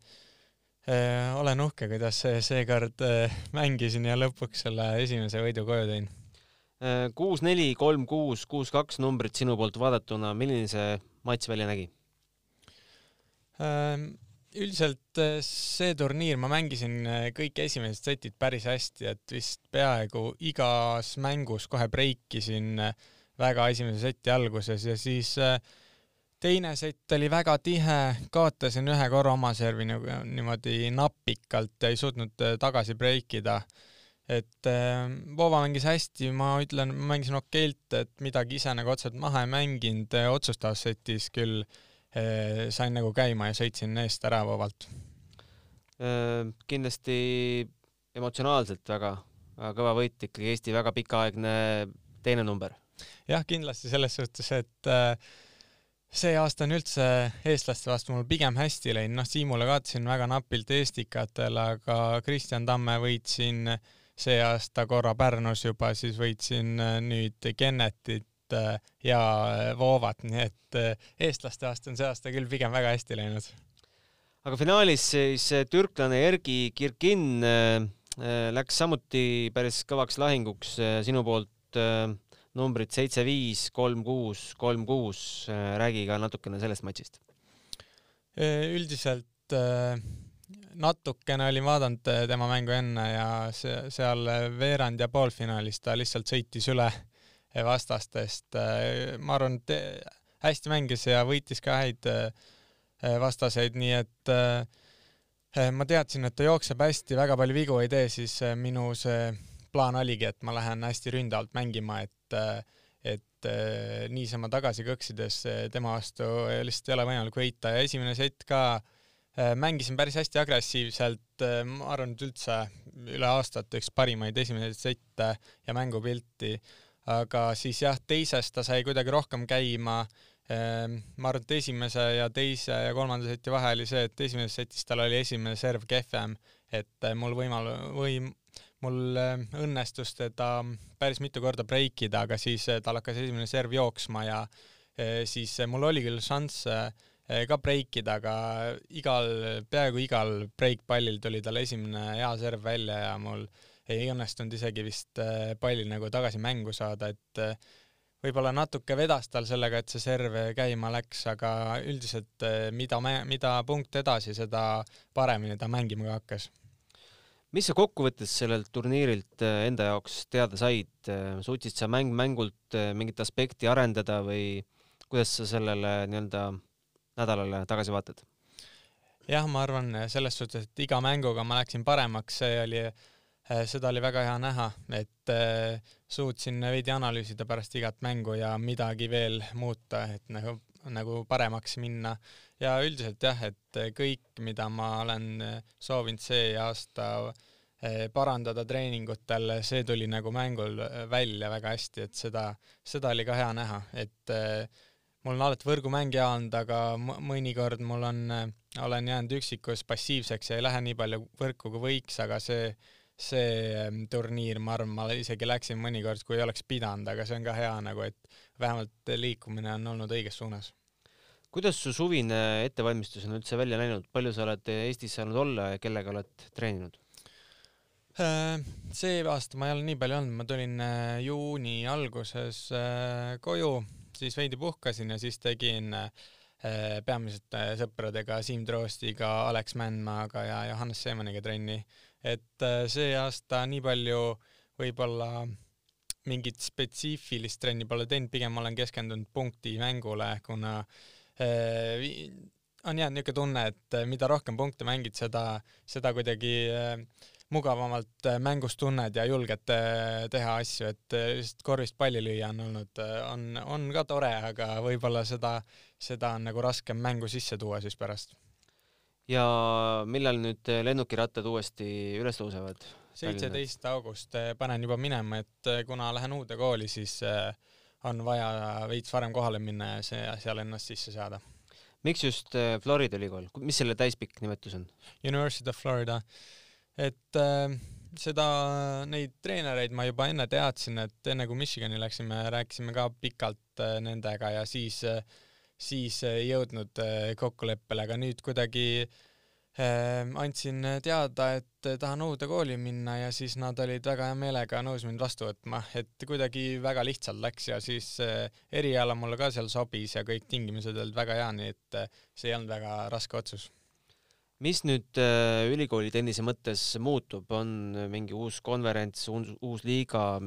olen uhke, kuidas seekord äh, mängisin ja lõpuks selle esimese võidu koju tõin. Äh, kuus, neli, kolm, kuus, kuus, kaks numbrit sinu poolt vaadatuna, milline see matš välja nägi äh,? üldiselt äh, see turniir ma mängisin äh, kõik esimesed setid päris hästi, et vist peaaegu igas mängus kohe breikisin äh, väga esimese seti alguses ja siis äh, teine sett oli väga tihe, kaotasin ühe korra oma servi nagu niimoodi napikalt ei suutnud äh, tagasi breikida. et äh, Vova mängis hästi, ma ütlen, ma mängisin okeilt, et midagi ise nagu otseselt maha ei mänginud, otsustavas setis küll sain nagu käima ja sõitsin eest ära Vovalt. kindlasti emotsionaalselt väga, väga kõva võit ikkagi Eesti väga pikaaegne teine number jah, kindlasti selles suhtes, et äh, see aasta on üldse eestlaste vastu mul pigem hästi läinud, noh, Siimule kaotasin väga napilt Estikatel, aga Kristjan Tamme võitsin see aasta korra Pärnus juba, siis võitsin äh, nüüd Kennetit äh, ja Voovat, nii et eestlaste vastu on see aasta küll pigem väga hästi läinud. aga finaalis siis türklane Ergi Kirkin läks samuti päris kõvaks lahinguks sinu poolt numbrid seitse, viis, kolm, kuus, kolm, kuus, äh, räägi ka natukene sellest matšist. Äh, üldiselt äh, natukene olin vaadanud tema mängu enne ja see, seal veerand ja poolfinaalis ta lihtsalt sõitis üle vastastest. ma arvan, et hästi mängis ja võitis ka häid vastaseid, nii et ma teadsin, et ta jookseb hästi, väga palju vigu ei tee, siis minu see plaan oligi, et ma lähen hästi ründavalt mängima, et et eh, niisama tagasi kõksides eh, tema vastu lihtsalt ei ole võimalik võita. Ja esimene sett ka eh, mängisin päris hästi agressiivselt, ma arvan, et üldse üle aastate üks parimaid esimesi sette ja mängupilti, aga siis jah, teises ta sai kuidagi rohkem käima ma arvan, et esimese ja teise ja kolmanda seti vahe oli see, et esimeses setis tal oli esimene serv kehvem, et mul võimal- või mul äh, õnnestus teda päris mitu korda breikida, aga siis äh, tal hakkas esimene serv jooksma ja äh, siis mul oli küll šanss ka breikida, aga igal, peaaegu igal breikpallil tuli tal esimene hea serv välja ja mul ei õnnestunud isegi vist palli nagu tagasi mängu saada, et võib-olla natuke vedas tal sellega, et see serv käima läks, aga üldiselt mida, mida punkt edasi, seda paremini ta mängima ka hakkas mis sa kokkuvõttes sellelt turniirilt äh, enda jaoks teada said, äh, suutsid sa mäng mängult äh, mingit aspekti arendada või kuidas sa sellele nii-öelda nädalale tagasi vaatad? jah, ma arvan selles suhtes, et iga mänguga ma läksin paremaks, see oli, seda oli väga hea näha, et suutsin veidi analüüsida pärast igat mängu ja midagi veel muuta, et nagu, nagu paremaks minna. Ja üldiselt jah, et kõik, mida ma olen soovinud see aasta eh, parandada treeningutel, see tuli nagu mängul välja väga hästi, et seda, seda oli ka hea näha, et eh, mul on alati võrgumängija olnud, aga mõnikord mul on, olen jäänud üksikus passiivseks ja ei lähe nii palju võrku kui võiks, aga see, see turniir, ma arvan, ma isegi läksin mõnikord, kui ei oleks pidanud, aga see on ka hea nagu, et vähemalt liikumine on olnud õiges suunas kuidas su suvine ettevalmistus on üldse välja näinud, palju sa oled Eestis saanud olla ja kellega oled treeninud? Äh, see aasta ma ei ole nii palju olnud, ma tulin äh, juuni alguses äh, koju, siis veidi puhkasin ja siis tegin peamiselt sõpradega Siim Troostiga, Alex Mändmaaga ja Johannes Seemaniga trenni. Et see aasta nii palju võib-olla mingit spetsiifilist trenni pole teinud, pigem olen keskendunud punktimängule, kuna äh, Äh, on jäänud niisugune tunne, et äh, mida rohkem punkte mängid, seda, seda kuidagi äh, mugavamalt mängus tunned ja julged teha asju, et lihtsalt korvist palli lüüa on olnud, on, on ka tore, aga võib-olla seda, seda on nagu raskem mängu sisse tuua siis pärast. Ja millal nüüd lennukirattad uuesti üles tõusevad? seitseteist august panen juba minema, et kuna lähen uude kooli, siis on vaja veits varem kohale minna ja see, seal ennast sisse saada. miks just Florida ülikool, mis selle täispikk nimetus on? University of Florida, et äh, seda, neid treenereid ma juba enne teadsin, et enne kui Michigani läksime, rääkisime ka pikalt nendega ja siis äh,, siis ei jõudnud äh, kokkuleppele, aga nüüd kuidagi äh, andsin teada, et tahan uude kooli minna ja siis nad olid väga hea meelega nõus mind vastu võtma, et kuidagi väga lihtsalt läks ja siis eriala mulle ka seal sobis ja kõik tingimused olid väga hea, nii et see ei olnud väga raske otsus. mis nüüd äh, ülikooli tennise mõttes muutub, on mingi uus konverents, uus liiga,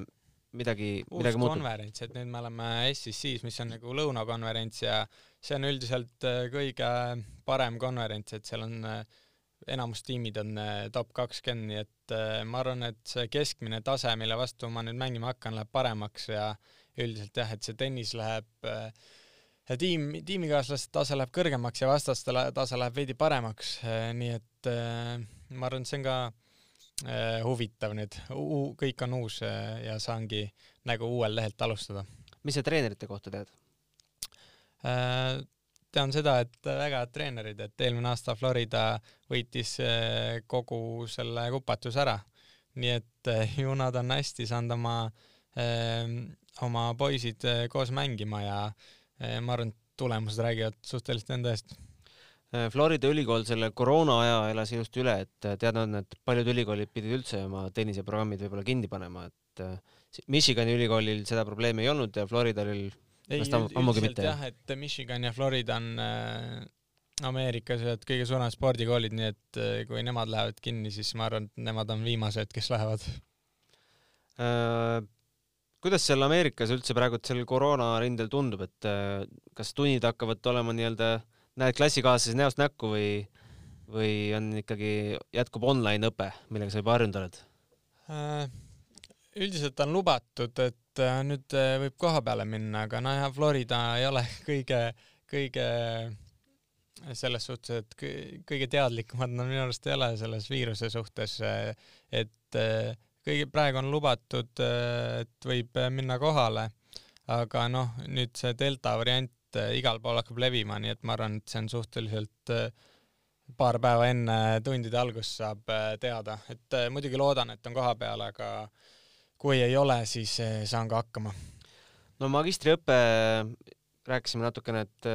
midagi, midagi muutub? konverents, et nüüd me oleme SEC-s, mis on nagu lõunakonverents ja see on üldiselt äh, kõige parem konverents, et seal on äh, enamus tiimid on äh, top kakskümmend, nii et ma arvan, et see keskmine tase, mille vastu ma nüüd mängima hakkan, läheb paremaks ja üldiselt jah, et see tennis läheb tiim, tiimikaaslaste tase läheb kõrgemaks ja vastaste tase läheb veidi paremaks, nii et ma arvan, et see on ka huvitav nüüd, kõik on uus ja saangi nagu uuel lehelt alustada. mis sa treenerite kohta tead? Äh, tean seda, et väga head treenerid, et eelmine aasta Florida võitis äh, kogu selle kupatuse ära. nii et äh, ju nad on hästi saanud oma, oma poisid koos mängima ja ma arvan, et tulemused räägivad suhteliselt enda eest. Florida ülikool selle koroona aja elas ilusti üle, et teada on, et paljud ülikoolid pidid üldse oma tenniseprogrammid võib-olla kinni panema, et Michigani ülikoolil seda probleemi ei olnud ja Floridal ei, üldiselt jah, et Michigan ja Florida on äh, Ameerikas ühed kõige suuremad spordikoolid, nii et äh, kui nemad lähevad kinni, siis ma arvan, et nemad on viimased, kes lähevad äh,. kuidas seal Ameerikas üldse praegu sellel koroonarindel tundub, et äh, kas tunnid hakkavad olema nii-öelda, näed klassikaaslasi näost näkku või, või on ikkagi, jätkub online õpe, millega sa juba harjunud oled äh,? üldiselt on lubatud, et äh, nüüd äh, võib koha peale minna, aga nojah, Florida ei ole kõige, kõige selles suhtes, et kõige teadlikumad nad minu arust ei ole selles viiruse suhtes, et kõige, praegu on lubatud, et võib minna kohale, aga noh, nüüd see delta variant igal pool hakkab levima, nii et ma arvan, et see on suhteliselt paar päeva enne tundide algust saab teada, et muidugi loodan, et on koha peal, aga kui ei ole, siis saan ka hakkama. no magistriõpe, rääkisime natukene, et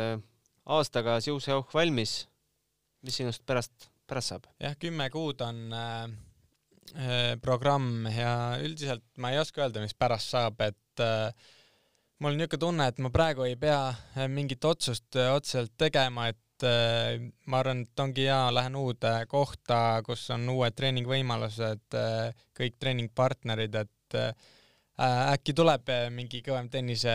aastaga Siuseoh valmis. mis sinust pärast, pärast saab? jah, kümme kuud on äh, äh, programm ja üldiselt ma ei oska öelda, mis pärast saab, et äh, mul on niisugune tunne, et ma praegu ei pea äh, mingit otsust äh, otseselt tegema, et äh, ma arvan, et ongi hea, lähen uude kohta, kus on uued treeningvõimalused, kõik treeningpartnerid, et äkki tuleb mingi kõvem tennise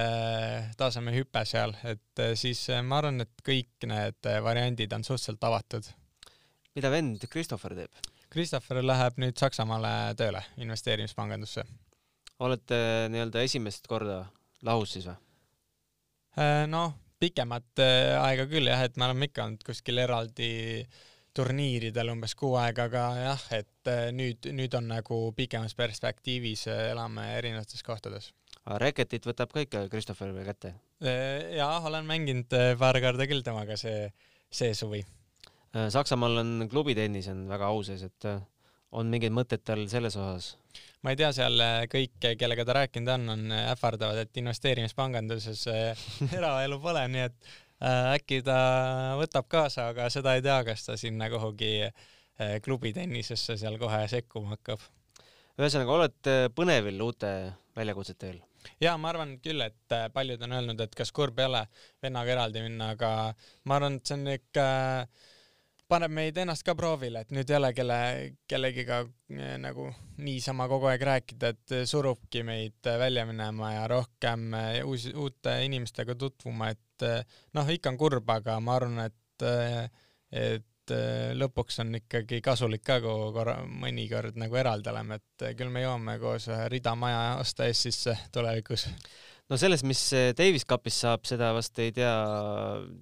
taseme hüpe seal, et siis ma arvan, et kõik need variandid on suhteliselt avatud. mida vend Christopher teeb? Christopher läheb nüüd Saksamaale tööle investeerimispangandusse. olete nii-öelda esimest korda lahus siis või? noh, pikemat aega küll jah, et me oleme ikka olnud kuskil eraldi turniiridel umbes kuu aega, aga jah, et nüüd, nüüd on nagu pikemas perspektiivis elame erinevates kohtades. Reketit võtab ka ikka Christopher veel kätte? jaa, olen mänginud paar korda küll temaga see, see suvi. Saksamaal on klubitennis on väga au sees, et on mingeid mõtteid tal selles osas? ma ei tea, seal äh, kõik, kellega ta rääkinud on, on äh, ähvardavad, et investeerimispanganduses äh, eraelu pole, nii et äkki ta võtab kaasa, aga seda ei tea, kas ta sinna kuhugi klubitennisesse seal kohe sekkuma hakkab. ühesõnaga, olete põnevil uute väljakutsete eel? ja ma arvan küll, et paljud on öelnud, et kas kurb ei ole vennaga eraldi minna, aga ma arvan, et see on ikka äh, paneb meid ennast ka proovile, et nüüd ei ole kelle, kellegiga eh, nagu niisama kogu aeg rääkida, et surubki meid välja minema ja rohkem eh, uus, uute inimestega tutvuma, et eh, noh, ikka on kurb, aga ma arvan, et, et lõpuks on ikkagi kasulik ka, kui korra, mõnikord nagu eraldi oleme, et küll me jõuame koos rida maja osta ees sisse tulevikus. No sellest, mis Davis Cupis saab, seda vast ei tea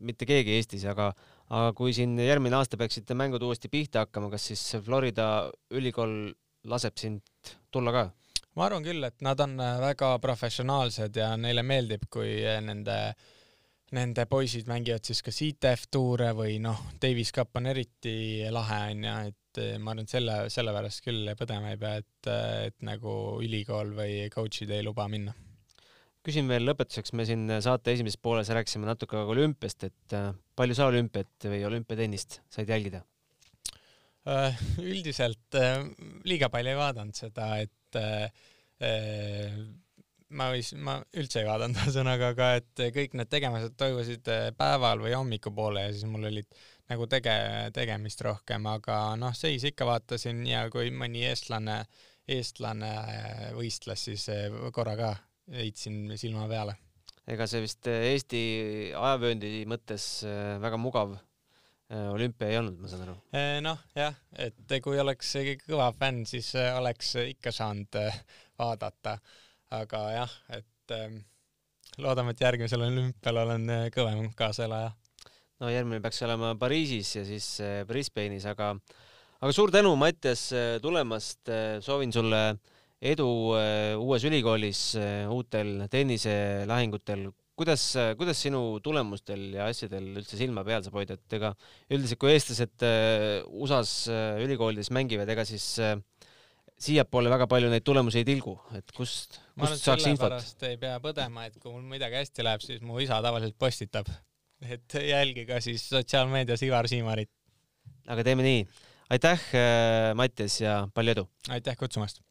mitte keegi Eestis, aga aga kui siin järgmine aasta peaksite mängud uuesti pihta hakkama, kas siis Florida ülikool laseb sind tulla ka? ma arvan küll, et nad on äh, väga professionaalsed ja neile meeldib, kui äh, nende, nende poisid mängivad siis kas ITF tuure või noh, Davis Cup on eriti lahe onju, et äh, ma arvan, et selle, sellepärast küll põdema ei pea, et, et nagu ülikool või coach'id ei luba minna küsin veel lõpetuseks, me siin saate esimeses pooles rääkisime natuke ka olümpiast, et äh, palju sa olümpiat või olümpiatennist said jälgida? Äh, üldiselt äh, liiga palju ei vaadanud seda, et ma võis, ma üldse ei vaadanud ühesõnaga, aga et kõik need tegemised toimusid päeval või hommikupoole ja siis mul olid nagu tege-, tegemist rohkem, aga noh, seis ikka vaatasin ja kui mõni eestlane, eestlane võistles, siis korra ka heitsin silma peale. ega see vist äh, Eesti ajavööndi mõttes äh, väga mugav äh, olümpia ei olnud, ma saan aru. noh, jah, et kui oleks kõva fänn, siis oleks ikka saanud vaadata, aga jah, et ähm, loodame, et järgmisel olümpial olen kõvem kaaselaja. no järgmine peaks olema Pariisis ja siis Brisbane'is, aga aga suur tänu, Mattias, tulemast, soovin sulle äh, edu äh, uues ülikoolis, äh, uutel tenniselahingutel. kuidas, äh, kuidas sinu tulemustel ja asjadel üldse silma peal saab hoida, et ega üldiselt, kui eestlased USA-s ülikoolides mängivad, ega siis siiapoole väga palju neid tulemusi ei tilgu, et kust, kust saaks infot? ei pea põdema, et kui mul midagi hästi läheb, siis mu isa tavaliselt postitab, et jälgige siis sotsiaalmeedias Ivar Siimarit. aga teeme nii. aitäh, Mattias ja palju edu! aitäh kutsumast!